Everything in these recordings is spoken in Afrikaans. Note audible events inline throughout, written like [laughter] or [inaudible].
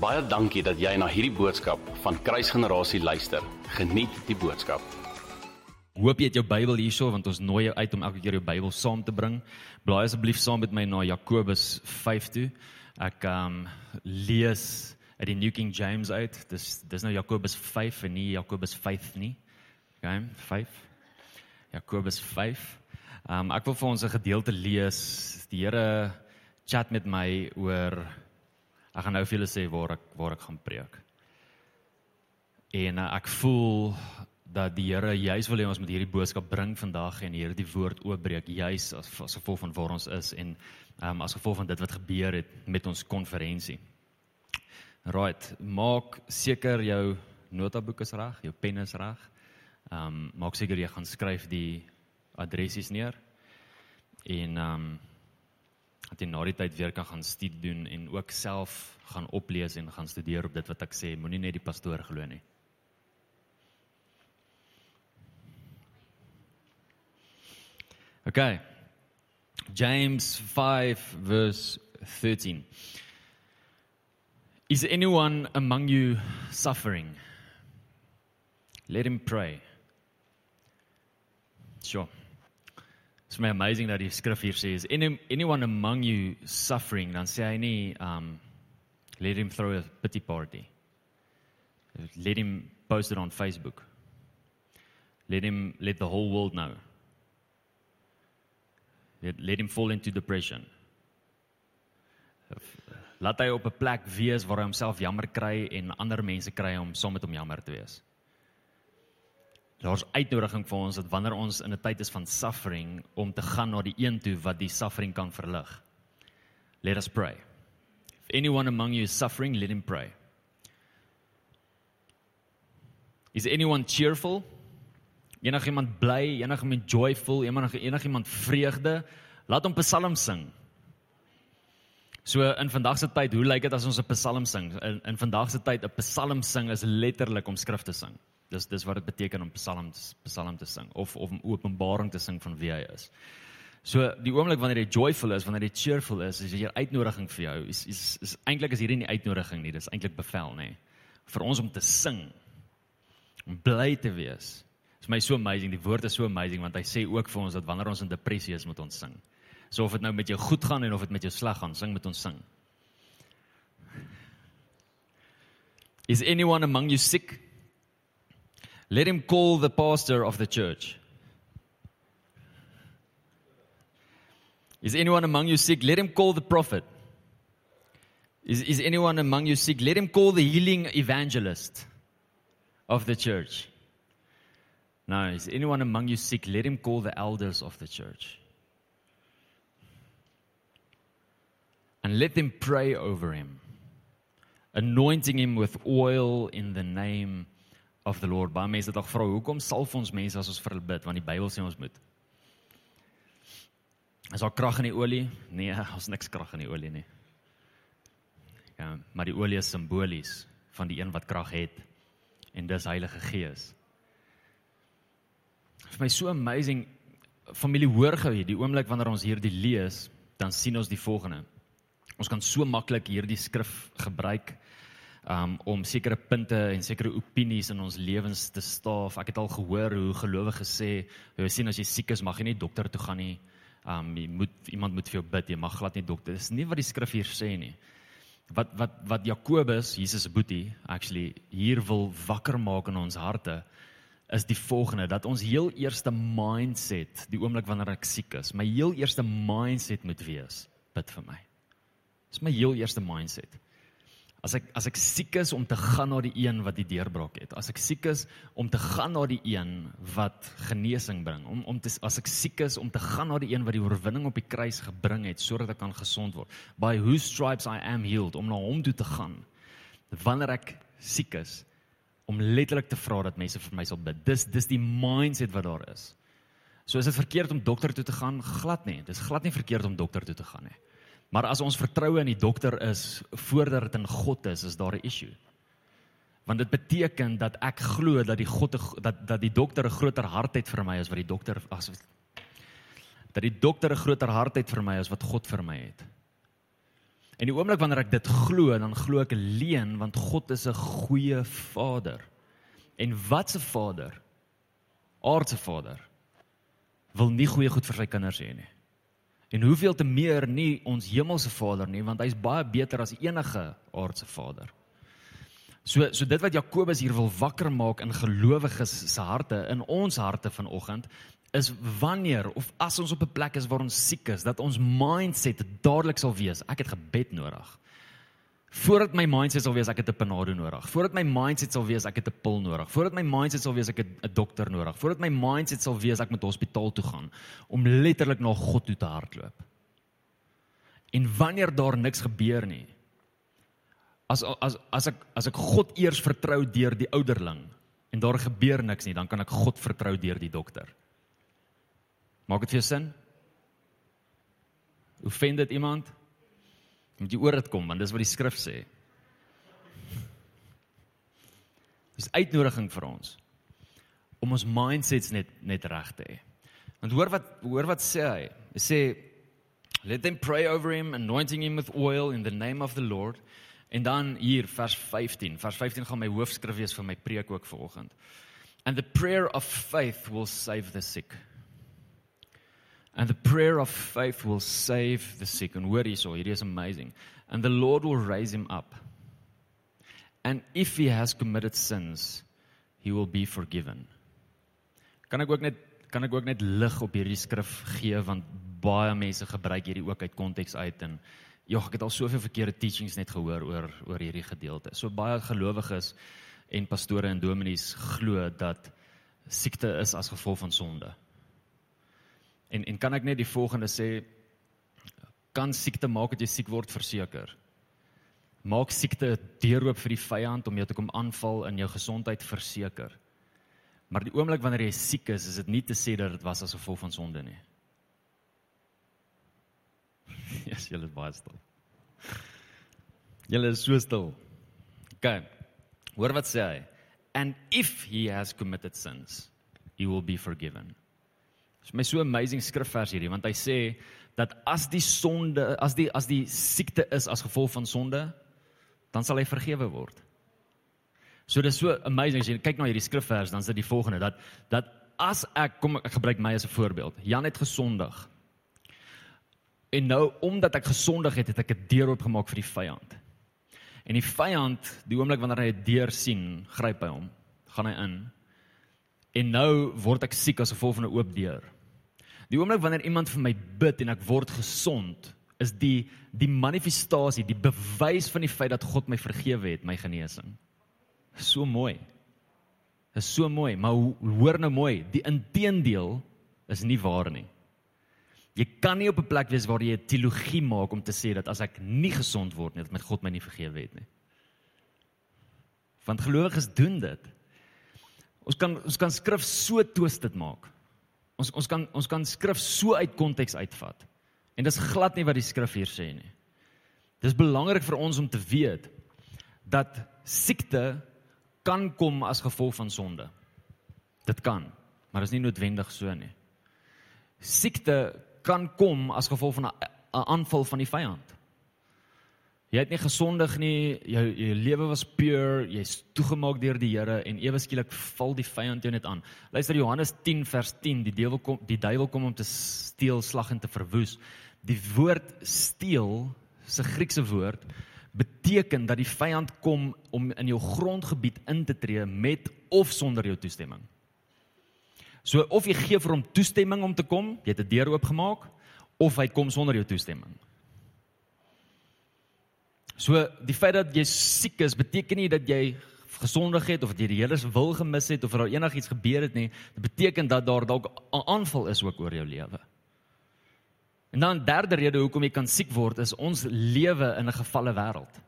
Baie dankie dat jy na hierdie boodskap van Kruisgenerasie luister. Geniet die boodskap. Hoop jy het jou Bybel hierso want ons nooi jou uit om elke keer jou Bybel saam te bring. Blaai asseblief saam met my na Jakobus 5 toe. Ek ehm um, lees uit die New King James uit. Dis dis nou Jakobus 5 en nie Jakobus 5 nie. Okay, 5. Jakobus 5. Ehm um, ek wil vir ons 'n gedeelte lees. Die Here chat met my oor Ek gaan nou vir julle sê waar ek waar ek gaan preek. En uh, ek voel dat die Here juis wil hê ons moet hierdie boodskap bring vandag en hierdie woord oopbreek juis as as gevolg van waar ons is en um, as gevolg van dit wat gebeur het met ons konferensie. Right, maak seker jou notaboek is reg, jou pen is reg. Ehm um, maak seker jy gaan skryf die adressies neer. En ehm um, dat jy na die tyd weer kan gaan studie doen en ook self gaan oplees en gaan studeer op dit wat ek sê. Moenie net die pastoor glo nie. Okay. James 5 verse 13. Is anyone among you suffering? Let him pray. Sure. It's my amazing that die skrif hier sê is any, anyone among you suffering dan sê hy nie um let him throw a pity party. Let him post it on Facebook. Let him let the whole world know. Let, let him fall into depression. Laat hy op 'n plek wees waar hy homself jammer kry en ander mense kry om saam met hom jammer te wees. Daar's uitnodiging vir ons dat wanneer ons in 'n tyd is van suffering om te gaan na die een toe wat die suffering kan verlig. Let us pray. If anyone among you is suffering, let him pray. Is anyone cheerful? Enigiemand bly, enigiemand joyful, enigiemand vreugde, laat hom psalm sing. So in vandag se tyd, hoe lyk dit as ons 'n psalm sing? In, in vandag se tyd 'n psalm sing is letterlik om skrif te sing. Dis dis wat dit beteken om psalms psalm te sing of of om openbaring te sing van wie hy is. So die oomblik wanneer jy joyful is, wanneer jy cheerful is, is hier uitnodiging vir jou. Is is, is eintlik is hierdie nie uitnodiging nie, dis eintlik bevel nê. Vir ons om te sing. Om bly te wees. Dit is my so amazing. Die woord is so amazing want hy sê ook vir ons dat wanneer ons in depressie is, moet ons sing. So of dit nou met jou goed gaan en of dit met jou sleg gaan, sing met ons sing. Is anyone among you sick? Let him call the pastor of the church. Is anyone among you sick? Let him call the prophet. Is, is anyone among you sick? Let him call the healing evangelist of the church. No, is anyone among you sick? Let him call the elders of the church. And let them pray over him, anointing him with oil in the name of the Lord. Baie mense het al gevra, hoekom salf ons mense as ons vir hulle bid? Want die Bybel sê ons moet. Is daar krag in die olie? Nee, [laughs] ons niks krag in die olie nie. Ja, maar die olie is simbolies van die een wat krag het en dis Heilige Gees. Vir my so amazing familie hoor gou hier, die oomblik wanneer ons hierdie lees, dan sien ons die volgende. Ons kan so maklik hierdie skrif gebruik um om sekere punte en sekere opinies in ons lewens te staaf. Ek het al gehoor hoe gelowiges sê, jy sien as jy siek is, mag jy nie dokter toe gaan nie. Um jy moet iemand moet vir jou bid, jy mag glad nie dokter. Dis nie wat die skrif hier sê nie. Wat wat wat Jakobus, Jesus se boetie, actually hier wil wakker maak in ons harte is die volgende dat ons heel eerste mindset die oomblik wanneer ek siek is, my heel eerste mindset moet wees bid vir my. Dis my heel eerste mindset. As ek as ek siek is om te gaan na die een wat die deurbraak het. As ek siek is om te gaan na die een wat genesing bring. Om om te as ek siek is om te gaan na die een wat die oorwinning op die kruis gebring het sodat ek kan gesond word. By whose stripes I am healed om na hom toe te gaan. Wanneer ek siek is om letterlik te vra dat mense vir my sal bid. Dis dis die mindset wat daar is. So is dit verkeerd om dokter toe te gaan? Glad nie. Dis glad nie verkeerd om dokter toe te gaan nie. Maar as ons vertroue in die dokter is voordat dit in God is, is daar 'n issue. Want dit beteken dat ek glo dat die God dat dat die dokter 'n groter hart het vir my as wat die dokter as dat die dokter 'n groter hart het vir my as wat God vir my het. En die oomblik wanneer ek dit glo, dan glo ek alleen want God is 'n goeie Vader. En wat 'n Vader? Aardse Vader wil nie goeie goed vir sy kinders hê nie. En hoeveel te meer nie ons hemelse Vader nie, want hy's baie beter as enige aardse Vader. So so dit wat Jakobus hier wil wakker maak in gelowiges se harte, in ons harte vanoggend, is wanneer of as ons op 'n plek is waar ons siek is, dat ons mindset dadelik sal wees, ek het gebed nodig. Voordat my mindset sal wees ek het 'n panado nodig. Voordat my mindset sal wees ek het 'n pil nodig. Voordat my mindset sal wees ek het 'n dokter nodig. Voordat my mindset sal wees ek moet hospitaal toe gaan om letterlik na God toe te hardloop. En wanneer daar niks gebeur nie. As as as ek as ek God eers vertrou deur die ouderling en daar gebeur niks nie, dan kan ek God vertrou deur die dokter. Maak dit vir jou sin? Vind dit iemand? Moet jy oor dit kom want dis wat die skrif sê. Dis uitnodiging vir ons om ons mindsets net net reg te hê. Want hoor wat hoor wat sê hy? Hy sê let them pray over him anointing him with oil in the name of the Lord. En dan hier vers 15. Vers 15 gaan my hoofskrif wees vir my preek ook vanoggend. And the prayer of faith will save the sick. And the prayer of faith will save the sick. And hoor hierso, hierdie is amazing. And the Lord will raise him up. And if he has committed sins, he will be forgiven. Kan ek ook net kan ek ook net lig op hierdie skrif gee want baie mense gebruik hierdie ook uit konteks uit en ja, ek het al soveel verkeerde teachings net gehoor oor oor hierdie gedeelte. So baie gelowiges en pastore en dominees glo dat siekte is as gevolg van sonde. En en kan ek net die volgende sê kan siekte maak dat jy siek word verseker. Maak siekte 'n deurloop vir die vyand om jou te kom aanval in jou gesondheid verseker. Maar die oomblik wanneer jy siek is, is dit nie te sê dat dit was as gevolg van sonde nie. Ja, [laughs] yes, julle is baie stil. Julle is so stil. OK. Hoor wat sê hy? And if he has committed sins, he will be forgiven. Dit is my so amazing skrifvers hierdie want hy sê dat as die sonde as die as die siekte is as gevolg van sonde dan sal hy vergewe word. So dis so amazing as jy kyk na hierdie skrifvers dan is dit die volgende dat dat as ek kom ek gebruik my as 'n voorbeeld. Jan het gesondig. En nou omdat ek gesondig het, het ek 'n deur oopgemaak vir die vyand. En die vyand, die oomblik wanneer hy 'n deur sien, gryp hy hom, gaan hy in En nou word ek siek as gevolg van 'n oop deur. Die oomblik wanneer iemand vir my bid en ek word gesond, is die die manifestasie, die bewys van die feit dat God my vergewe het, my genesing. So mooi. Is so mooi, maar hoor nou mooi, die inteendeel is nie waar nie. Jy kan nie op 'n plek wees waar jy 'n teologie maak om te sê dat as ek nie gesond word nie, dat my God my nie vergewe het nie. Want gelowiges doen dit. Ons kan ons kan skrif so twisted maak. Ons ons kan ons kan skrif so uit konteks uitvat. En dis glad nie wat die skrif hier sê nie. Dis belangrik vir ons om te weet dat siekte kan kom as gevolg van sonde. Dit kan, maar dit is nie noodwendig so nie. Siekte kan kom as gevolg van 'n aanval van die vyand. Jy het nie gesondig nie, jou jou lewe was pure, jy's toegemaak deur die Here en ewe skielik val die vyand jou net aan. Luister Johannes 10 vers 10, die duiwel kom die duiwel kom om te steel, slag en te verwoes. Die woord steel, se Griekse woord, beteken dat die vyand kom om in jou grondgebied in te tree met of sonder jou toestemming. So of jy gee vir hom toestemming om te kom, jy het 'n deur oopgemaak, of hy kom sonder jou toestemming. So die feit dat jy siek is beteken nie dat jy gesondig het of dat jy die Here se wil gemis het of dat daar enigiets gebeur het nie. Dit beteken dat daar dalk 'n aanval is ook oor jou lewe. En dan derde rede hoekom jy kan siek word is ons lewe in 'n gefalle wêreld.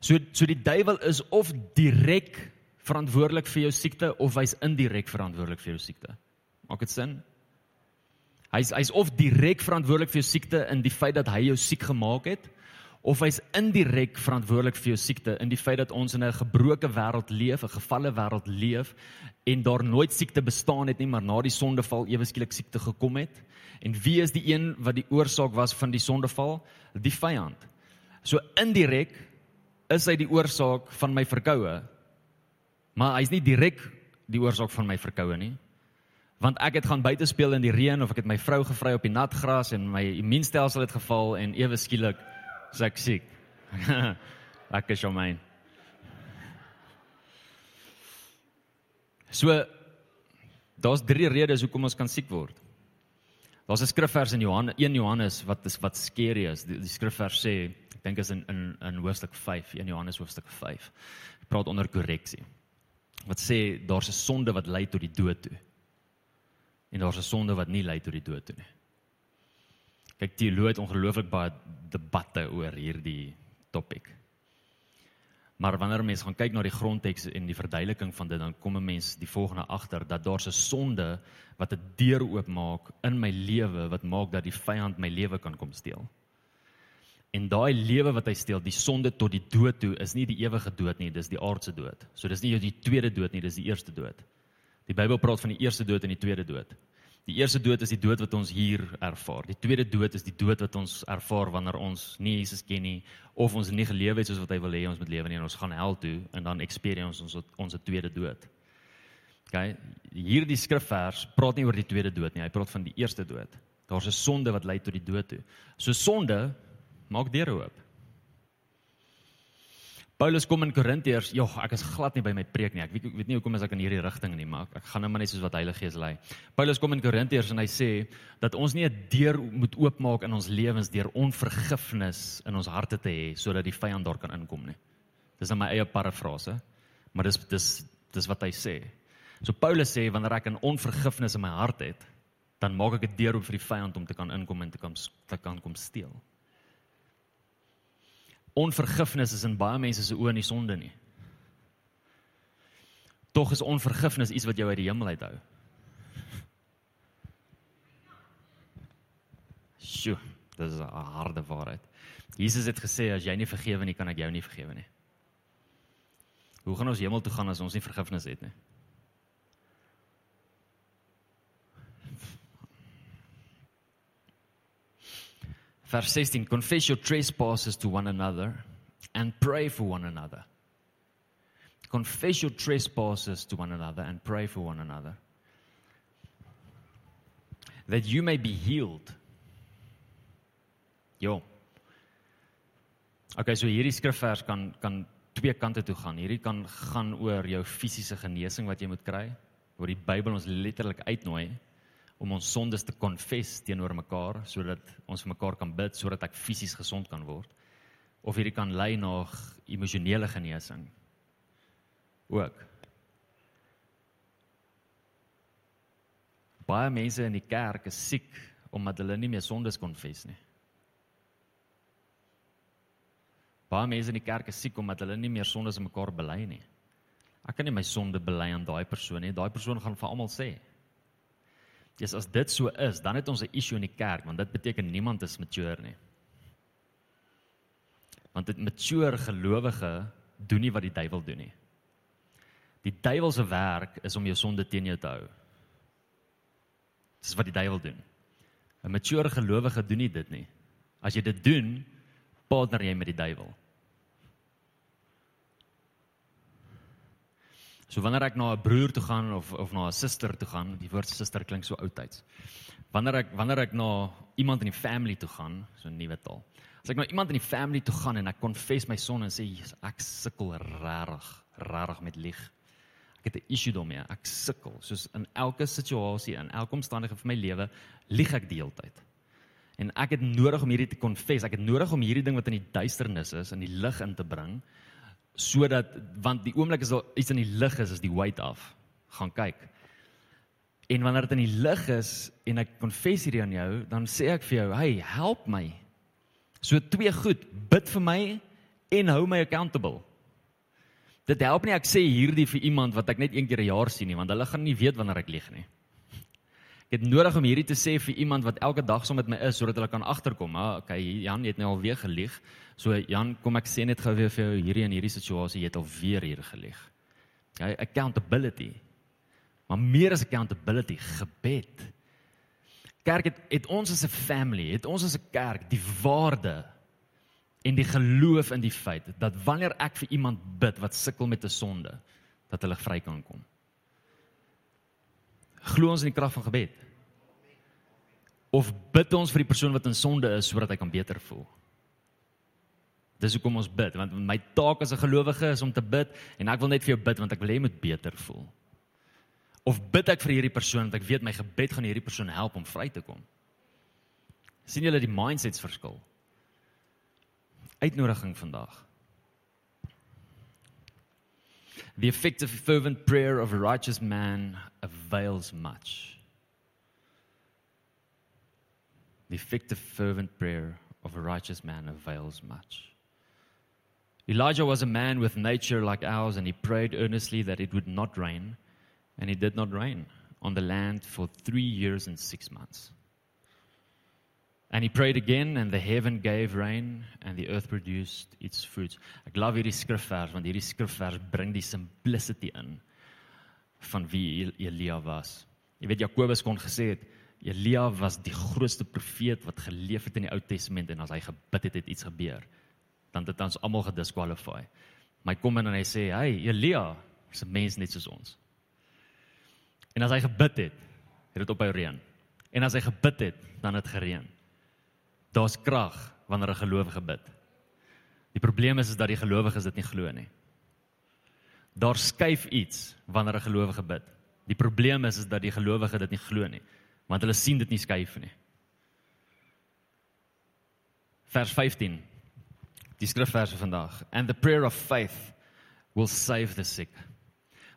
So so die duiwel is of direk verantwoordelik vir jou siekte of hy's indirek verantwoordelik vir jou siekte. Maak dit sin? Hy's hy's of direk verantwoordelik vir jou siekte in die feit dat hy jou siek gemaak het of hy's indirek verantwoordelik vir jou siekte in die feit dat ons in 'n gebroke wêreld leef, 'n gefalle wêreld leef en daar nooit siekte bestaan het nie, maar na die sondeval ewe skielik siekte gekom het. En wie is die een wat die oorsaak was van die sondeval? Die vyand. So indirek is hy die oorsaak van my verkoue. Maar hy's nie direk die oorsaak van my verkoue nie. Want ek het gaan buite speel in die reën of ek het my vrou gevry op die nat gras en my immuunstelsel het geval en ewe skielik is ek siek. ek is jou myn. So daar's drie redes hoekom ons kan siek word. Daar's 'n skrifvers in Johannes 1 Johannes wat is wat skerry is. Die, die skrifvers sê, ek dink is in in in hoofstuk 5, 1 Johannes hoofstuk 5. Hy praat onder korreksie. Wat sê daar's 'n sonde wat lei tot die dood toe. En daar's 'n sonde wat nie lei tot die dood toe nie. Kyk, teoloë het ongelooflik baie debatte oor hierdie topik. Maar wanneer mense gaan kyk na die grondteks en die verduideliking van dit, dan kom 'n mens die volgende agter dat daar 'n sonde wat 'n deur oopmaak in my lewe wat maak dat die vyand my lewe kan kom steel. En daai lewe wat hy steel, die sonde tot die dood toe, is nie die ewige dood nie, dis die aardse dood. So dis nie die tweede dood nie, dis die eerste dood. Die Bybel praat van die eerste dood en die tweede dood. Die eerste dood is die dood wat ons hier ervaar. Die tweede dood is die dood wat ons ervaar wanneer ons nie Jesus ken nie of ons nie gelewe het soos wat hy wil hê ons moet lewe nie en ons gaan hel toe en dan experience ons ons tweede dood. OK, hierdie skrifvers praat nie oor die tweede dood nie, hy praat van die eerste dood. Daar's 'n sonde wat lei tot die dood toe. So sonde maak deure oop. Paulus kom in Korintiërs, ja, ek is glad nie by my preek nie. Ek weet ek weet nie hoekom as ek in hierdie rigting nie, maar ek gaan nou maar net soos wat Heilige Gees lei. Paulus kom in Korintiërs en hy sê dat ons nie 'n deur moet oopmaak in ons lewens deur onvergifnis in ons harte te hê sodat die vyand daar kan inkom nie. Dis in my eie parafrase, maar dis dis dis wat hy sê. So Paulus sê wanneer ek 'n onvergifnis in my hart het, dan maak ek 'n deur oop vir die vyand om te kan inkom en te kan te kan kom steel. Onvergifnis is in baie mense se oë nie sonde nie. Tog is onvergifnis iets wat jou uit die hemel uithou. Sjoe, dit is 'n harde waarheid. Jesus het gesê as jy nie vergewe nie, kan ek jou nie vergewe nie. Hoe gaan ons hemel toe gaan as ons nie vergifnis het nie? Vers 16 Confess your trespasses to one another and pray for one another. Confess your trespasses to one another and pray for one another. That you may be healed. Jo. Okay, so hierdie skrifvers kan kan twee kante toe gaan. Hierdie kan gaan oor jou fisiese genesing wat jy moet kry, waar die Bybel ons letterlik uitnooi om ons sondes te konfess teenoor mekaar sodat ons vir mekaar kan bid sodat ek fisies gesond kan word. Of hierdie kan lei na emosionele genesing. Ook. Baie mense in die kerk is siek omdat hulle nie meer sondes konfess nie. Baie mense in die kerk is siek omdat hulle nie meer sondes aan mekaar bely nie. Ek kan nie my sonde bely aan daai persoon nie. Daai persoon gaan vir almal sê Dis as dit so is, dan het ons 'n issue in die kerk want dit beteken niemand is mature nie. Want dit mature gelowige doen nie wat die duiwel doen nie. Die duiwel se werk is om jou sonde teen jou te hou. Dis wat die duiwel doen. 'n Mature gelowige doen nie dit nie. As jy dit doen, partner jy met die duiwel. So wanneer ek na 'n broer toe gaan of of na 'n suster toe gaan, die woord suster klink so oudtyds. Wanneer ek wanneer ek na iemand in die family toe gaan, so 'n nuwe taal. As ek na iemand in die family toe gaan en ek confess my sonde en sê ek sukkel regtig, regtig met lieg. Ek het 'n issue daarmee. Ek sukkel. Soos in elke situasie, in elke omstandighede van my lewe, lieg ek die hele tyd. En ek het nodig om hierdie te confess. Ek het nodig om hierdie ding wat in die duisternis is in die lig in te bring sodat want die oomblik is al iets in die lig is is die weight af. Gaan kyk. En wanneer dit in die lig is en ek confess hierdie aan jou dan sê ek vir jou hey help my. So twee goed. Bid vir my en hou my accountable. Dit help nie ek sê hierdie vir iemand wat ek net een keer 'n jaar sien nie want hulle gaan nie weet wanneer ek lieg nie Ek het nodig om hierdie te sê vir iemand wat elke dag saam met my is sodat hulle kan agterkom. Maar okay, Jan het nou al weer gelieg. So Jan, kom ek sê net gou weer vir jou hierdie en hierdie situasie, jy het al weer hier gelieg. Okay, accountability. Maar meer as accountability, gebed. Kerk het, het ons as 'n family, het ons as 'n kerk die waarde en die geloof in die feit dat wanneer ek vir iemand bid wat sukkel met 'n sonde, dat hulle vry kan kom. Glo ons in die krag van gebed? Of bid ons vir die persoon wat in sonde is sodat hy kan beter voel? Dis hoekom ons bid, want my taak as 'n gelowige is om te bid en ek wil net vir jou bid want ek wil hê jy moet beter voel. Of bid ek vir hierdie persoon want ek weet my gebed gaan hierdie persoon help om vry te kom. sien julle die mindsets verskil? Uitnodiging vandag. The effective fervent prayer of a righteous man avails much. The effective fervent prayer of a righteous man avails much. Elijah was a man with nature like ours, and he prayed earnestly that it would not rain, and it did not rain on the land for three years and six months. And he prayed again, and the heaven gave rain, and the earth produced its fruits. Ek love hierdie skrifvers want hierdie skrifvers bring die simplicity in van wie Elia was. Jy weet Jakobus kon gesê het Elia was die grootste profeet wat geleef het in die Ou Testament en as hy gebid het, het iets gebeur dan het ons almal gediskwalifieer. My kom in en hy sê, "Hey, Elia, is 'n mens net soos ons." En as hy gebid het, het dit ophou reën. En as hy gebid het, dan het gereën. Daar's krag wanneer 'n gelowige bid. Die probleem is is dat die gelowiges dit nie glo nie. Daar skuif iets wanneer 'n gelowige bid. Die probleem is is dat die gelowige dit nie glo nie, want hulle sien dit nie skuif nie. Vers 15 die skrifverse vandag. And the prayer of faith will save the sick.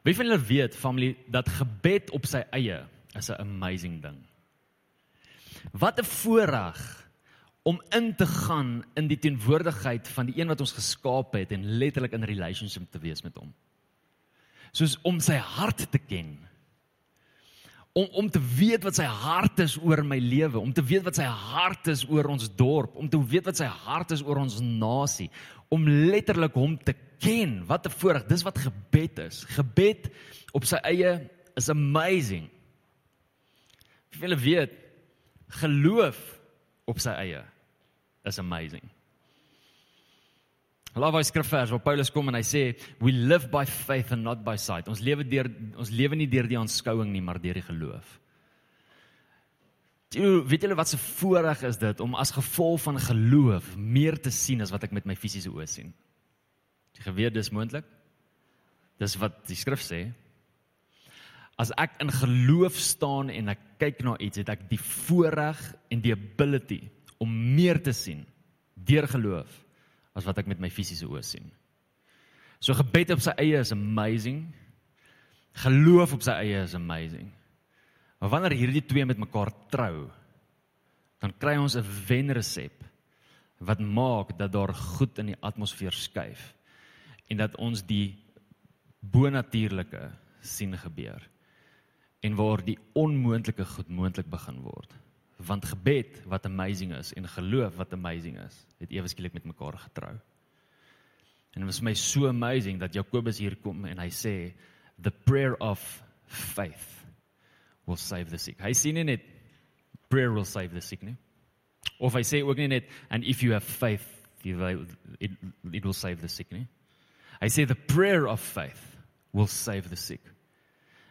Wie van julle weet familie dat gebed op sy eie is 'n amazing ding. Wat 'n voorreg om in te gaan in die teenwoordigheid van die een wat ons geskaap het en letterlik in relationship te wees met hom. Soos om sy hart te ken om om te weet wat sy hart is oor my lewe, om te weet wat sy hart is oor ons dorp, om te weet wat sy hart is oor ons nasie, om letterlik hom te ken. Wat 'n voorreg. Dis wat gebed is. Gebed op sy eie is amazing. Wie wil weet geloof op sy eie is amazing. Hulle wys skrifvers waar Paulus kom en hy sê we live by faith and not by sight. Ons lewe deur ons lewe nie deur die aanskouing nie, maar deur die geloof. Jy weet julle wat se voorreg is dit om as gevolg van geloof meer te sien as wat ek met my fisiese oë sien. Jy geweet dis moontlik? Dis wat die skrif sê. As ek in geloof staan en ek kyk na iets, het ek die voorreg en die ability om meer te sien deur geloof as wat ek met my fisiese oë sien. So gebed op sy eie is amazing. Geloof op sy eie is amazing. Maar wanneer hierdie twee met mekaar trou, dan kry ons 'n wenresep wat maak dat daar goed in die atmosfeer skuif en dat ons die bonatuurlike sien gebeur en waar die onmoontlike goed moontlik begin word want gebed wat amazing is en geloof wat amazing is, het ewe skielik met mekaar getrou. En dit was my so amazing dat Jakobus hier kom en hy sê the prayer of faith will save the sick. Hy sê nie net prayer will save the sick nie. Of hy sê ook nie net and if you have faith you will, it, it will save the sick nie. Hy sê the prayer of faith will save the sick.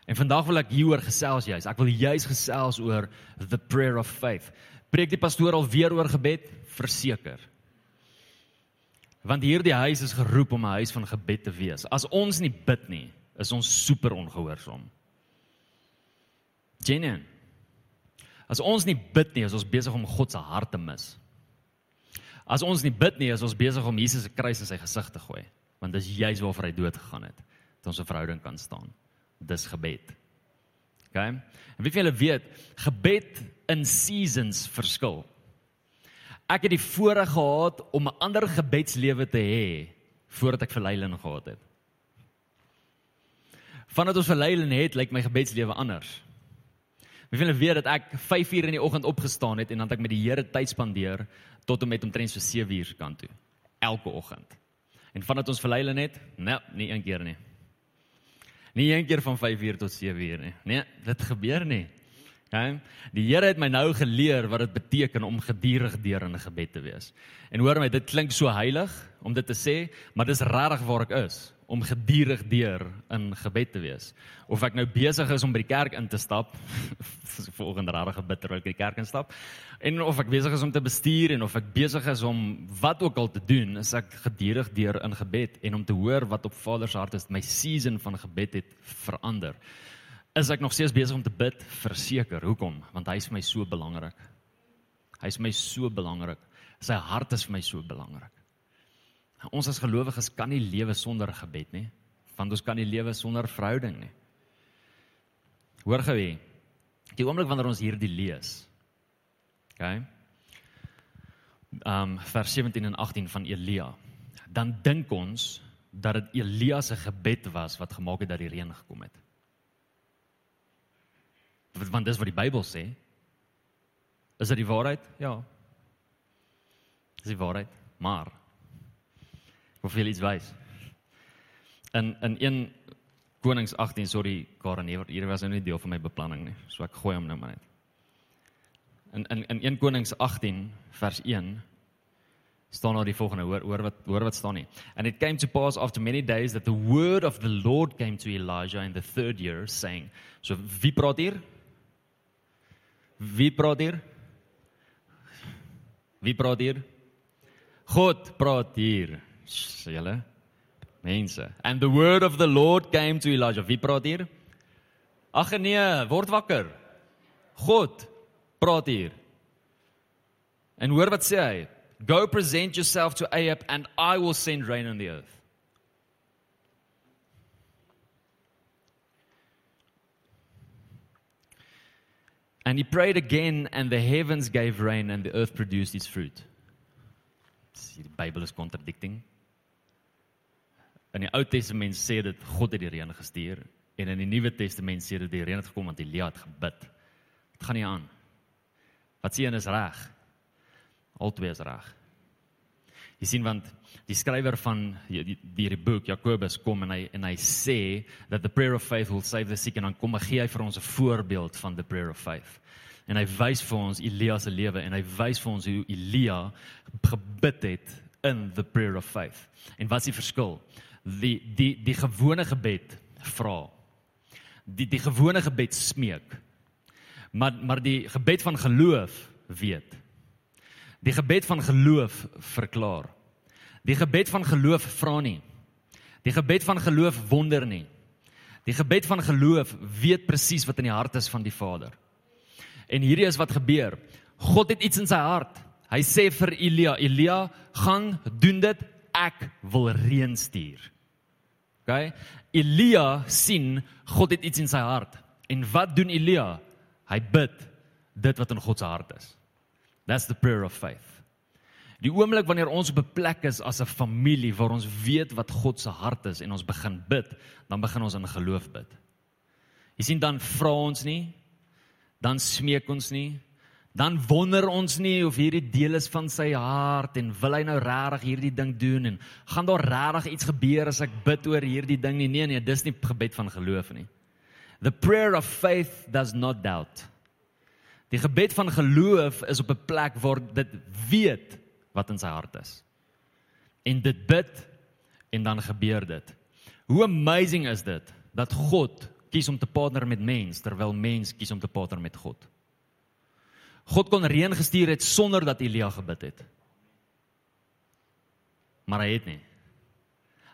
En vandag wil ek hieroor gesels juis. Ek wil juis gesels oor the prayer of faith. Preek die pastoor al weer oor gebed? Verseker. Want hierdie huis is geroep om 'n huis van gebed te wees. As ons nie bid nie, is ons super ongehoorsaam. Genien. As ons nie bid nie, is ons besig om God se hart te mis. As ons nie bid nie, is ons besig om Jesus se kruis in sy gesig te gooi, want dis juis waarvoor hy dood gegaan het, dat ons 'n verhouding kan staan dis gebed. OK? En wie van julle weet, gebed in seasons verskil. Ek het die voorreg gehad om 'n ander gebedslewe te hê voordat ek verleiding gehad het. Vandat ons verleiding het, lyk my gebedslewe anders. Wie van julle weet dat ek 5 uur in die oggend opgestaan het en dan het ek met die Here tyd spandeer tot en met omtrent so 7 uur kant toe elke oggend. En vandat ons verleiding het, nee, nie een keer nie. Nie een keer van 5 uur tot 7 uur nie. Nee, dit gebeur nie. Okay? Die Here het my nou geleer wat dit beteken om geduldig deur in 'n gebed te wees. En hoor my, dit klink so heilig om dit te sê, maar dis regtig waar ek is om geduldig deur in gebed te wees. Of ek nou besig is om by die kerk in te stap, [laughs] volgende rarige bid terwyl ek by die kerk instap, en of ek besig is om te bestuur en of ek besig is om wat ook al te doen, is ek geduldig deur in gebed en om te hoor wat op Vader se hart is. My season van gebed het verander. Is ek nog steeds besig om te bid? Verseker. Hoekom? Want hy is vir my so belangrik. Hy is my so belangrik. Sy hart is vir my so belangrik ons as gelowiges kan nie lewe sonder gebed nie want ons kan nie lewe sonder verhouding nie hoor gou hier die oomblik wanneer ons hierdie lees OK um vers 17 en 18 van Elia dan dink ons dat dit Elia se gebed was wat gemaak het dat die reën gekom het want dis wat die Bybel sê. Is dit die waarheid? Ja. Dis die waarheid, maar hoe veel iets wys. In in 1 Konings 18, sorry Karen, hier was nou nie deel van my beplanning nie. So ek gooi hom nou maar net. In in in 1 Konings 18 vers 1 staan daar die volgende hoor hoor wat hoor wat staan nie. And it came to pass after many days that the word of the Lord came to Elijah in the third year saying. So wie praat hier? Wie praat hier? Wie praat hier? God praat hier. Julle mense. And the word of the Lord came to Elijah. Wie praat hier? Ag nee, word wakker. God praat hier. En hoor wat sê hy? Go present yourself to Ahab and I will send rain on the earth. And he prayed again, and the heavens gave rain, and the earth produced its fruit. See, the Bible is contradicting. In die Ou Testament sê dit God het die reën gestuur en in die Nuwe Testament sê dit die reën het gekom want Elia het gebid. Dit gaan nie aan. Wat sê een is reg? Albei is reg. Jy sien want die skrywer van die die, boek Jakobus kom en hy en hy sê that the prayer of faith will save the sick en dan kom hy gee hy vir ons 'n voorbeeld van the prayer of faith. En hy wys vir ons Elia se lewe en hy wys vir ons hoe Elia gebid het in the prayer of faith. En wat is die verskil? Die die die gewone gebed vra. Die die gewone gebed smeek. Maar maar die gebed van geloof weet. Die gebed van geloof verklaar. Die gebed van geloof vra nie. Die gebed van geloof wonder nie. Die gebed van geloof weet presies wat in die hart is van die Vader. En hierdie is wat gebeur. God het iets in sy hart. Hy sê vir Elia, Elia, gaan doen dit. Ek wil reën stuur. OK? Elia sien God het iets in sy hart. En wat doen Elia? Hy bid dit wat in God se hart is. That's the prayer of faith. Die oomblik wanneer ons op 'n plek is as 'n familie waar ons weet wat God se hart is en ons begin bid, dan begin ons in geloof bid. Jy sien dan vra ons nie, dan smeek ons nie, dan wonder ons nie of hierdie deel is van sy hart en wil hy nou regtig hierdie ding doen en gaan daar regtig iets gebeur as ek bid oor hierdie ding nie. Nee nee, dis nie gebed van geloof nie. The prayer of faith does not doubt. Die gebed van geloof is op 'n plek waar dit weet wat in sy hart is. En dit bid en dan gebeur dit. Hoe amazing is dit dat God kies om te partner met mens terwyl mens kies om te partner met God. God kon reën gestuur het sonder dat Elia gebid het. Maar hy het nie.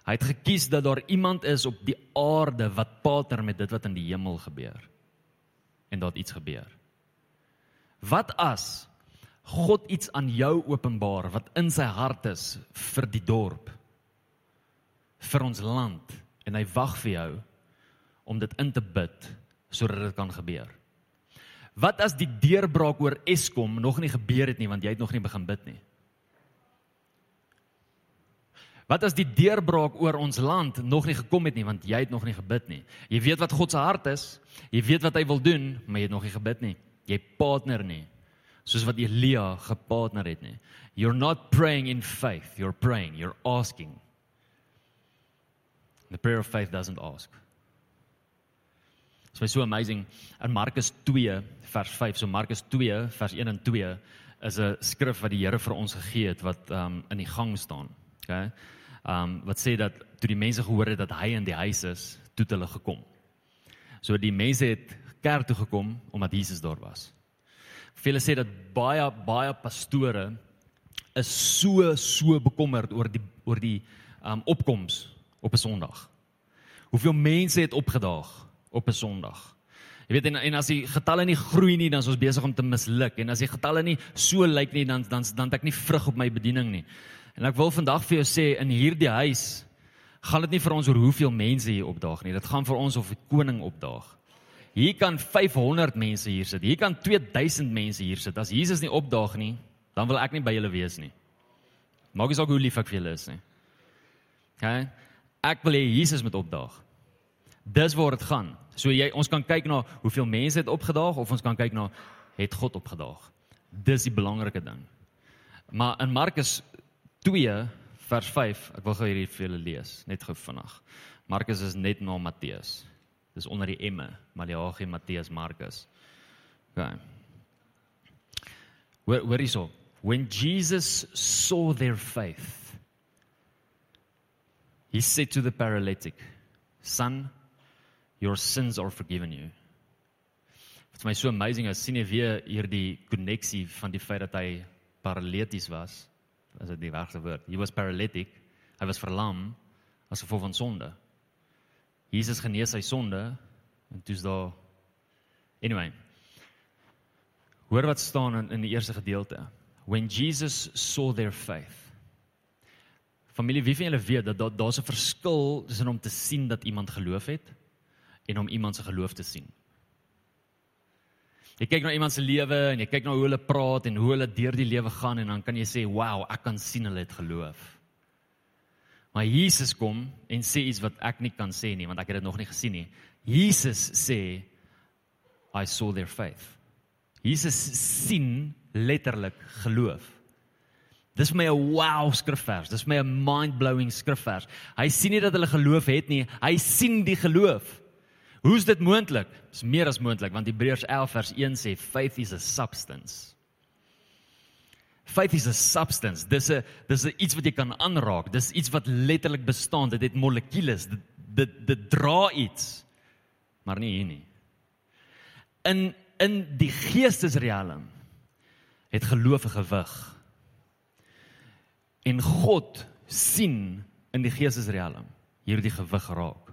Hy het gekies dat daar iemand is op die aarde wat partner met dit wat in die hemel gebeur. En dat iets gebeur. Wat as God iets aan jou openbaar wat in sy hart is vir die dorp vir ons land en hy wag vir jou om dit in te bid sodat dit kan gebeur. Wat as die deurbraak oor Eskom nog nie gebeur het nie want jy het nog nie begin bid nie? Wat as die deurbraak oor ons land nog nie gekom het nie want jy het nog nie gebid nie? Jy weet wat God se hart is, jy weet wat hy wil doen, maar jy het nog nie gebid nie jy partner nie soos wat Elia gepartner het nie you're not praying in faith you're praying you're asking the prayer of faith doesn't ask Dit is so amazing. In Markus 2 vers 5, so Markus 2 vers 1 en 2 is 'n skrif wat die Here vir ons gegee het wat um in die gang staan. Okay? Um wat sê dat toe die mense gehoor het dat hy in die huis is, toe het hulle gekom. So die mense het kerk toe gekom omdat Jesus daar was. Vele sê dat baie baie pastore is so so bekommerd oor die oor die um opkoms op 'n Sondag. Hoeveel mense het opgedaag op 'n Sondag? Jy weet en, en as die getalle nie groei nie, dan is ons besig om te misluk. En as die getalle nie so lyk nie, dan dan dan het ek nie vrug op my bediening nie. En ek wil vandag vir jou sê in hierdie huis gaan dit nie vir ons oor hoeveel mense hier opdaag nie. Dit gaan vir ons of die koning opdaag. Hier kan 500 mense hier sit. Hier kan 2000 mense hier sit. As Jesus nie opdaag nie, dan wil ek nie by julle wees nie. Maak nie saak hoe lief ek vir julle is nie. OK? Ek wil hê Jesus moet opdaag. Dis waar dit gaan. So jy ons kan kyk na hoeveel mense het opgedaag of ons kan kyk na het God opgedaag. Dis die belangrike ding. Maar in Markus 2 vers 5, ek wil gou hierdie vir julle lees, net gou vinnig. Markus is net na Matteus. Dis onder die emme, Maleagi, Matteus, Markus. OK. Where is all? When Jesus saw their faith, he said to the paralytic, "Son, your sins are forgiven you." Dit is my so amazing as sien jy weer hierdie koneksie van die feit dat hy paralities was. As dit die regte woord. He was paralytic. Hy was verlam as gevolg van sonde. Jesus genees sy sonde en toe's daar Anyway. Hoor wat staan in in die eerste gedeelte. When Jesus saw their faith. Familie, wie van julle weet dat daar daar's 'n verskil tussen om te sien dat iemand geloof het en om iemand se geloof te sien. Jy kyk na iemand se lewe en jy kyk na hoe hulle praat en hoe hulle deur die lewe gaan en dan kan jy sê, "Wow, ek kan sien hulle het geloof." Maar Jesus kom en sê iets wat ek nie kan sê nie want ek het dit nog nie gesien nie. Jesus sê I saw their faith. Jesus sien letterlik geloof. Dis vir my 'n wow skrifvers. Dis vir my 'n mind-blowing skrifvers. Hy sien nie dat hulle geloof het nie, hy sien die geloof. Hoe's dit moontlik? Dis meer as moontlik want Hebreërs 11 vers 1 sê faith is a substance. Faith is a substance. Dis 'n dis 'n iets wat jy kan aanraak. Dis iets wat letterlik bestaan. Dit het molekules. Dit dit, dit dra iets. Maar nie hier nie. In in die geestesriem het geloof 'n gewig. En God sien in die geestesriem hierdie gewig raak.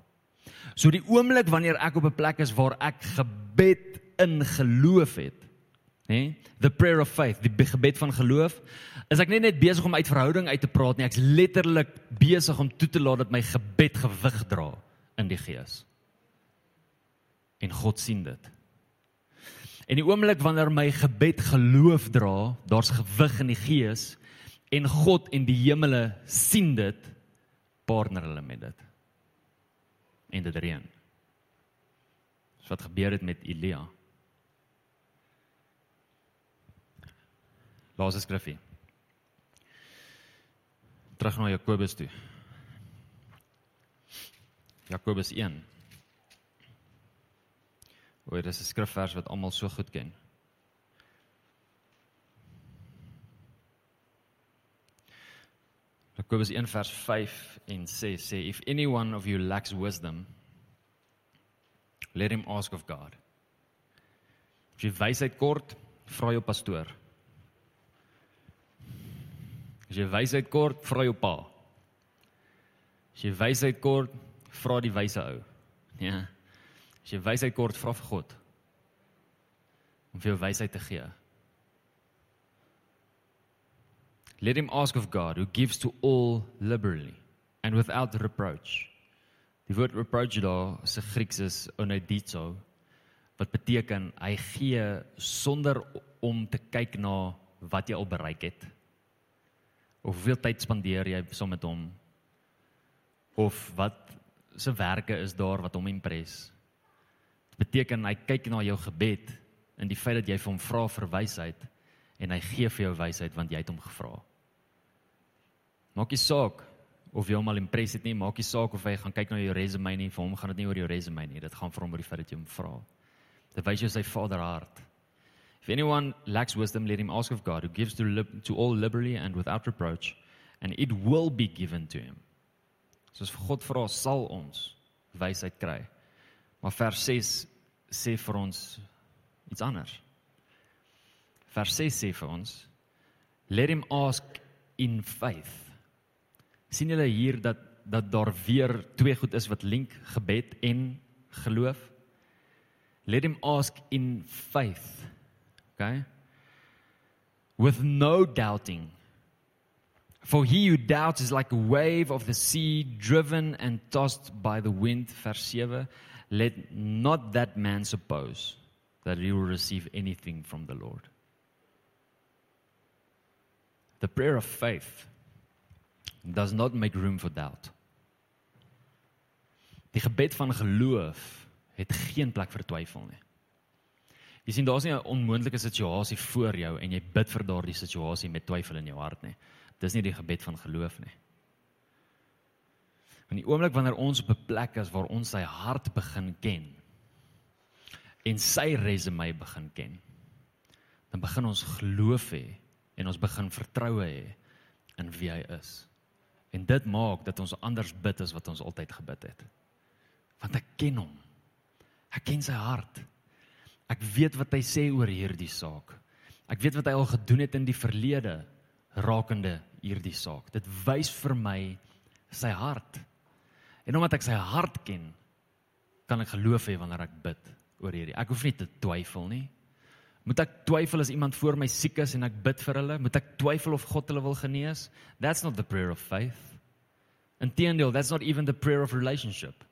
So die oomblik wanneer ek op 'n plek is waar ek gebed in geloof het, nê? The prayer of faith, die gebed van geloof, is ek nie net besig om uit verhouding uit te praat nie, ek's letterlik besig om toe te laat dat my gebed gewig dra in die gees. En God sien dit. En die oomblik wanneer my gebed geloof dra, daar's gewig in die gees en God en die hemele sien dit, partner hulle met dit. En dit reën. So wat gebeur het met Elia? Laaste skrifgie. Terug na Jakobus toe. Jakobus 1. Oor dis 'n skrifvers wat almal so goed ken. Jakobus 1 vers 5 en 6 sê if anyone of you lacks wisdom let him ask of God. As jy wysheid kort, vra jou pastoor. As jy wysheid kort, vra jou pa. As jy wysheid kort, vra die wyse ou. Ja. As jy wysheid kort, vra vir God om vir jou wysheid te gee. Let him ask of God who gives to all liberally and without reproach. Die woord reproach daar se Grieks is onedizo wat beteken hy gee sonder om te kyk na wat jy al bereik het. Of hoeveel tyd spandeer jy saam met hom? Of wat se werke is daar wat hom impres dit beteken hy kyk na jou gebed en die feit dat jy vir hom vra vir wysheid en hy gee vir jou wysheid want jy het hom gevra maak nie saak of jy hom al impress het nie, maak nie saak of hy gaan kyk na jou resume nie, vir hom gaan dit nie oor jou resume nie, dit gaan vir hom oor die feit dat jy hom vra. Dit wys jou sy vaderhart. If anyone lacks wisdom, let him ask of God, who gives to, lib to all liberally and without reproach, and it will be given to him. So as God vra, sal ons wysheid kry. Maar vers 6 sê vir ons iets anders. Vers 6 sê vir ons, let him ask in faith sien julle hier dat dat daar weer twee goed is wat link gebed en geloof. Let him ask in faith. Okay? With no doubting. For he who doubts is like a wave of the sea driven and tossed by the wind. Vers 7. Let not that man suppose that he will receive anything from the Lord. The prayer of faith does not make room for doubt. Die gebed van geloof het geen plek vir twyfel nie. Jy sien daar's nie 'n onmoontlike situasie voor jou en jy bid vir daardie situasie met twyfel in jou hart nie. Dis nie die gebed van geloof nie. In die oomblik wanneer ons op 'n plek is waar ons sy hart begin ken en sy resume begin ken, dan begin ons geloof hê en ons begin vertroue hê in wie hy is. En dit maak dat ons anders bid as wat ons altyd gebid het. Want ek ken hom. Ek ken sy hart. Ek weet wat hy sê oor hierdie saak. Ek weet wat hy al gedoen het in die verlede rakende hierdie saak. Dit wys vir my sy hart. En omdat ek sy hart ken, kan ek geloof hê wanneer ek bid oor hierdie. Ek hoef nie te twyfel nie. Moet ek twyfel as iemand voor my siek is en ek bid vir hulle? Moet ek twyfel of God hulle wil genees? That's not the prayer of faith. Inteendeel, that's not even the prayer of relationship.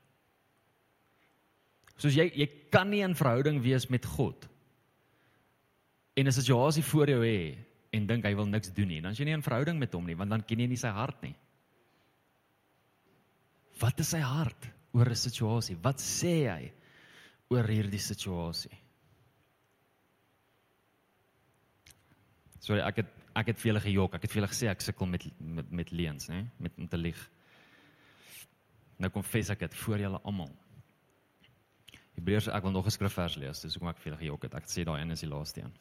Soos jy jy kan nie in verhouding wees met God en 'n situasie voor jou hê en dink hy wil niks doen nie. Dan is jy nie in verhouding met hom nie, want dan ken jy nie sy hart nie. Wat is sy hart oor 'n situasie? Wat sê hy oor hierdie situasie? Sorry, ek het ek het vir julle gejok. Ek het vir julle gesê ek sukkel met met met leuns, né? Met om te lieg. Nou konfess ek dit voor julle almal. Hebreërs ek wil nog 'n skrifvers lees, dis hoekom ek vir julle gejok het. Ek sê daai een is die laaste een.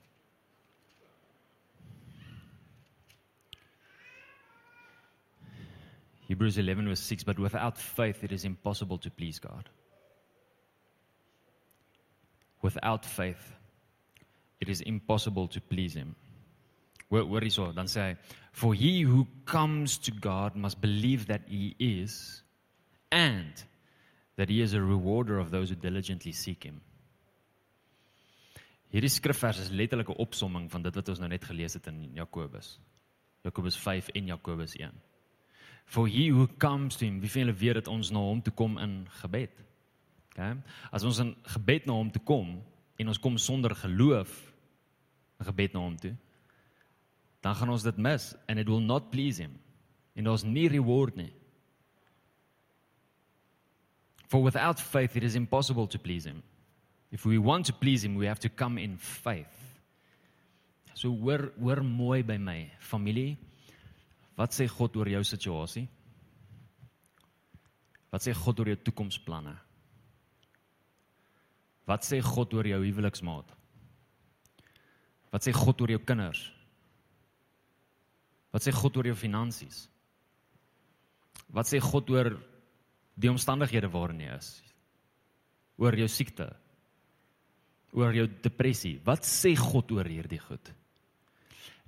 Hebrews 11 verse 6 but without faith it is impossible to please God. Without faith it is impossible to please him. Hoor hoor hierso, dan sê hy for he who comes to God must believe that he is and that he is a rewarder of those who diligently seek him. Hierdie skrifvers is letterlik 'n opsomming van dit wat ons nou net gelees het in Jakobus. Jakobus 5 en Jakobus 1. For he who comes to him, wie van julle weet dat ons na hom toe kom in gebed? OK? As ons in gebed na hom toe kom en ons kom sonder geloof in gebed na hom toe, dan gaan ons dit mis and it will not please him. En ons nie reward nie. For without faith it is impossible to please him. If we want to please him, we have to come in faith. So hoor hoor mooi by my familie. Wat sê God oor jou situasie? Wat sê God oor jou toekomsplanne? Wat sê God oor jou huweliksmaat? Wat sê God oor jou kinders? Wat sê God oor jou finansies? Wat sê God oor die omstandighede waarin jy is? Oor jou siekte? Oor jou depressie? Wat sê God oor hierdie goed?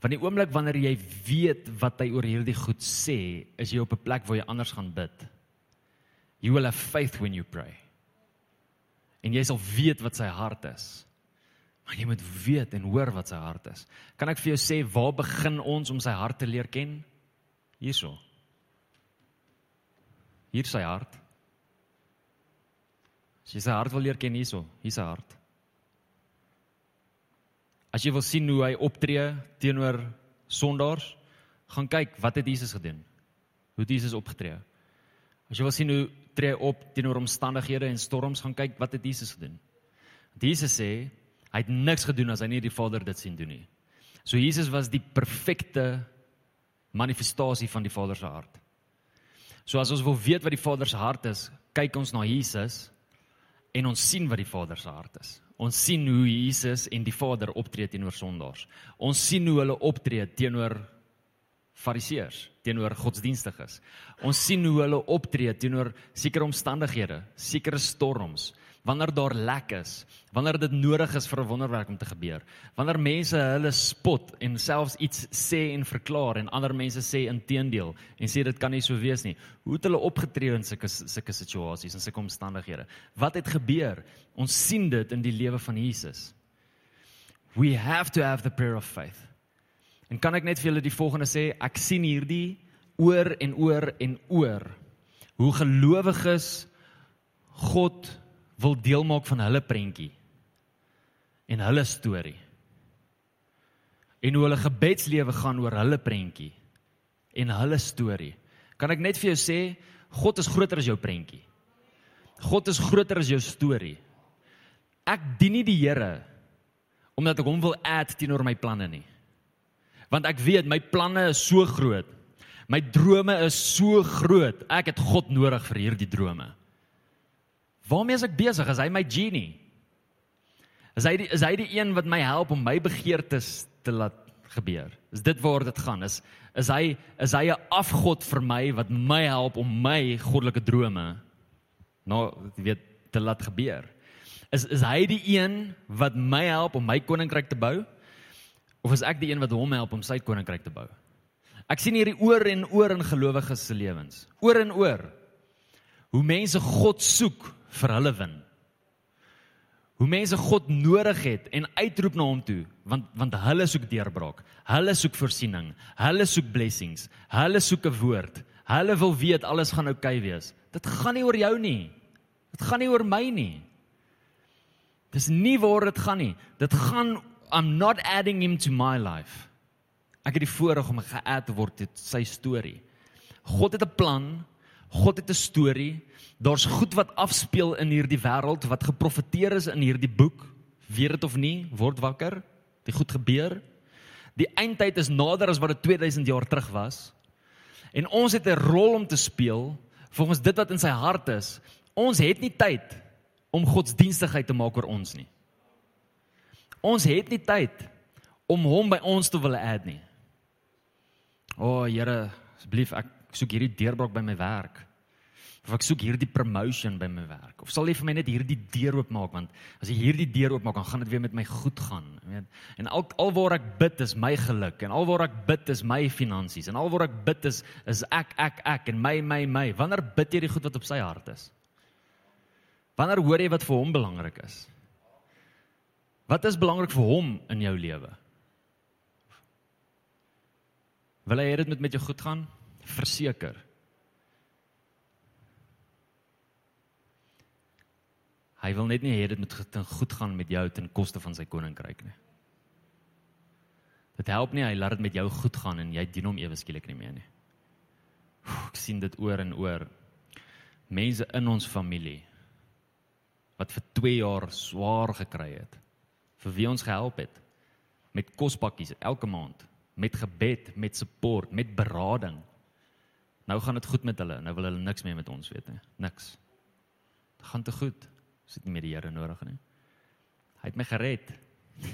Van die oomblik wanneer jy weet wat hy oor hierdie goed sê, is jy op 'n plek waar jy anders gaan bid. You will have faith when you pray. En jy sal weet wat sy hart is. Maar jy moet weet en hoor wat sy hart is. Kan ek vir jou sê waar begin ons om sy hart te leer ken? Hierso. Hier sy hart. As jy sy hart wil leer ken hierso, hier sy hart. As jy wil sien hoe hy optree teenoor sondaars, gaan kyk wat het Jesus gedoen? Hoe het Jesus opgetree? As jy wil sien hoe tree hy op teenoor omstandighede en storms, gaan kyk wat het Jesus gedoen? Jesus sê Hy het niks gedoen as hy nie die Vader dit sien doen nie. So Jesus was die perfekte manifestasie van die Vader se hart. So as ons wil weet wat die Vader se hart is, kyk ons na Jesus en ons sien wat die Vader se hart is. Ons sien hoe Jesus en die Vader optree teenoor sondaars. Ons sien hoe hulle optree teenoor fariseërs, teenoor godsdienstiges. Ons sien hoe hulle optree teenoor sekere omstandighede, sekere storms, wanneer daar lek is, wanneer dit nodig is vir 'n wonderwerk om te gebeur. Wanneer mense hulle spot en selfs iets sê en verklaar en ander mense sê inteendeel en sê dit kan nie so wees nie. Hoe het hulle opgetree in sulke sulke situasies en sulke omstandighede? Wat het gebeur? Ons sien dit in die lewe van Jesus. We have to have the prayer of faith. En kan ek net vir julle die volgende sê, ek sien hierdie oor en oor en oor hoe gelowiges God wil deel maak van hulle prentjie en hulle storie. En hoe hulle gebedslewe gaan oor hulle prentjie en hulle storie. Kan ek net vir jou sê, God is groter as jou prentjie. God is groter as jou storie. Ek dien nie die Here omdat ek hom wil add teenoor my planne nie. Want ek weet my planne is so groot. My drome is so groot. Ek het God nodig vir hierdie drome. Waarmee is ek besig? Is hy my genie? Is hy die, is hy die een wat my help om my begeertes te laat gebeur? Is dit waar dit gaan? Is is hy is hy 'n afgod vir my wat my help om my goddelike drome nou weet te laat gebeur? Is is hy die een wat my help om my koninkryk te bou? Of is ek die een wat hom help om sy koninkryk te bou? Ek sien hierdie oor en oor in gelowiges se lewens. Oor en oor. Hoe mense God soek vir hulle win. Hoe mense God nodig het en uitroep na hom toe want want hulle soek deurbraak. Hulle soek voorsiening. Hulle soek blessings. Hulle soek 'n woord. Hulle wil weet alles gaan oukei okay wees. Dit gaan nie oor jou nie. Dit gaan nie oor my nie. Dis nie waar dit gaan nie. Dit gaan I'm not adding him to my life. Ek het die voorreg om ge-add word tot sy storie. God het 'n plan. God het 'n storie. Daar's goed wat afspeel in hierdie wêreld wat geprofeteer is in hierdie boek. Weet dit of nie, word wakker. Dit goed gebeur. Die eindtyd is nader as wat dit 2000 jaar terug was. En ons het 'n rol om te speel volgens dit wat in sy hart is. Ons het nie tyd om godsdienstigheid te maak oor ons nie. Ons het nie tyd om hom by ons te wil add nie. O, oh, Here, asseblief, ek soek hierdie deurbraak by my werk of ek soek hierdie promotion by my werk of sal jy vir my net hierdie deur oopmaak want as jy hierdie deur oopmaak dan gaan dit weer met my goed gaan weet. En al alwaar ek bid is my geluk en alwaar ek bid is my finansies en alwaar ek bid is is ek ek ek en my my my. Wanneer bid jy die goed wat op sy hart is? Wanneer hoor jy wat vir hom belangrik is? Wat is belangrik vir hom in jou lewe? Wil hy hê dit moet met jou goed gaan verseker Hy wil net nie hê dit moet goed gaan met jou ten koste van sy koninkryk nie. Dit help nie hy laat dit met jou goed gaan en jy dien hom ewe skielik nie meer nie. Ek sien dit oor en oor. Mense in ons familie wat vir 2 jaar swaar gekry het. Vir wie ons gehelp het met kospakkies elke maand, met gebed, met support, met berading. Nou gaan dit goed met hulle. Nou wil hulle niks meer met ons weet nie. Niks. Dit gaan te goed. Ons het nie meer die Here nodig nie. Hy het my gered.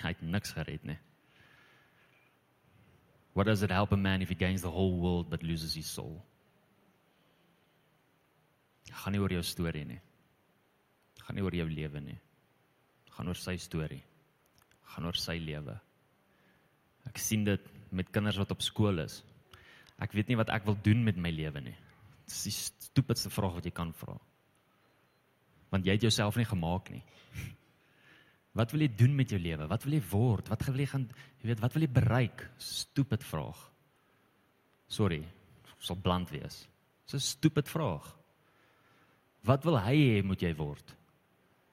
Hy het niks gered nie. What does it help a man if he gains the whole world but loses his soul? Gaan nie oor jou storie nie. Gaan nie oor jou lewe nie. Gaan oor sy storie. Gaan oor sy lewe. Ek sien dit met kinders wat op skool is. Ek weet nie wat ek wil doen met my lewe nie. Dis die stupidste vraag wat jy kan vra want jy het jouself nie gemaak nie. Wat wil jy doen met jou lewe? Wat wil jy word? Wat wil jy gaan jy weet wat wil jy bereik? Stupid vraag. Sorry, sal bland wees. Dis 'n stupid vraag. Wat wil hy hê moet jy word?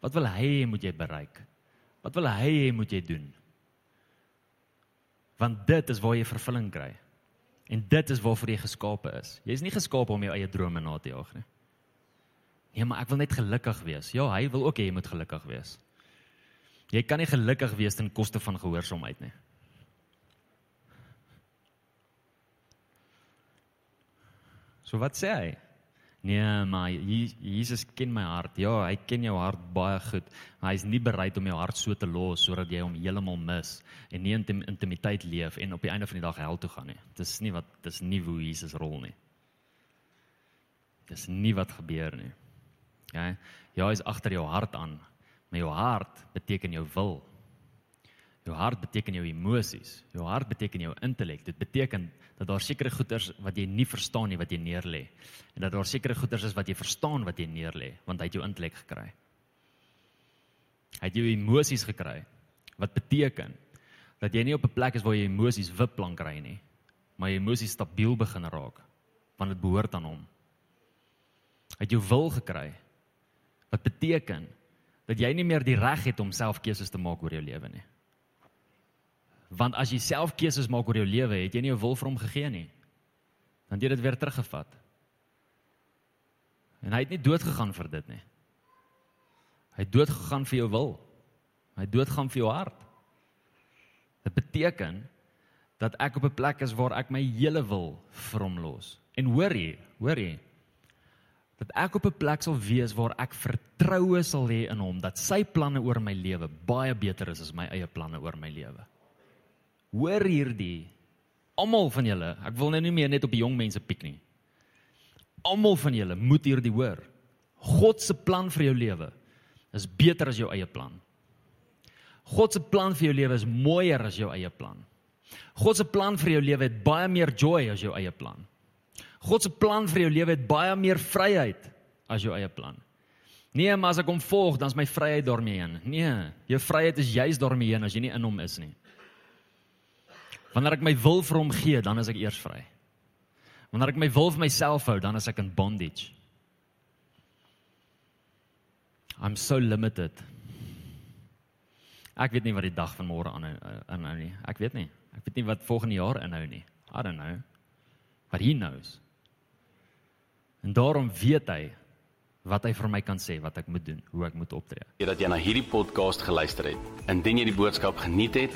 Wat wil hy hê moet jy bereik? Wat wil hy hê moet jy doen? Want dit is waar jy vervulling kry. En dit is waarvoor jy geskape is. Jy is nie geskape om jou eie drome na te jaag nie. Nee, maar ek wil net gelukkig wees. Ja, hy wil ook hê jy moet gelukkig wees. Jy kan nie gelukkig wees ten koste van gehoorsaamheid nie. So wat sê hy? Nee, maar Je- Jesus ken my hart. Ja, hy ken jou hart baie goed, maar hy's nie bereid om jou hart so te los sodat jy hom heeltemal mis en nie in intim- intimiteit leef en op die einde van die dag hel toe gaan nie. Dis nie wat dis nie hoe Jesus rol nie. Dis nie wat gebeur nie. Ja, ja, hy's agter jou hart aan, maar jou hart beteken jou wil. Jou hart beteken jou emosies. Jou hart beteken jou intellek. Dit beteken dat daar sekere goeders wat jy nie verstaan nie wat jy neerlê en dat daar sekere goeders is wat jy verstaan wat jy neerlê want hy het jou intellek gekry. Hy het jou emosies gekry wat beteken dat jy nie op 'n plek is waar jy emosies wipplank kry nie, maar jy emosies stabiel begin raak want dit behoort aan hom. Hy het jou wil gekry wat beteken dat jy nie meer die reg het om self keuses te maak oor jou lewe nie. Want as jy self keuses maak oor jou lewe, het jy nie jou wil vir hom gegee nie. Dan het jy dit weer teruggevat. En hy het nie dood gegaan vir dit nie. Hy het dood gegaan vir jou wil. Hy het dood gegaan vir jou hart. Dit beteken dat ek op 'n plek is waar ek my hele wil vir hom los. En hoor jy, hoor jy, dat ek op 'n plek sal wees waar ek vertroue sal hê in hom dat sy planne oor my lewe baie beter is as my eie planne oor my lewe. Hoor hierdie. Almal van julle, ek wil nou nie meer net op die jong mense piek nie. Almal van julle moet hierdie hoor. God se plan vir jou lewe is beter as jou eie plan. God se plan vir jou lewe is mooier as jou eie plan. God se plan vir jou lewe het baie meer joy as jou eie plan. God se plan vir jou lewe het baie meer vryheid as jou eie plan. Nee, maar as ek hom volg, dan is my vryheid daarmee heen. Nee, jou vryheid is juis daarmee heen as jy nie in hom is nie. Wanneer ek my wil vir hom gee, dan is ek eers vry. Wanneer ek my wil vir myself hou, dan is ek in bondage. I'm so limited. Ek weet nie wat die dag van môre aanhou inhou nie. Ek weet nie. Ek weet nie wat volgende jaar inhou nie. I don't know. But he knows. En daarom weet hy wat hy vir my kan sê wat ek moet doen, hoe ek moet optree. dat jy na hierdie podcast geluister het. Indien jy die boodskap geniet het,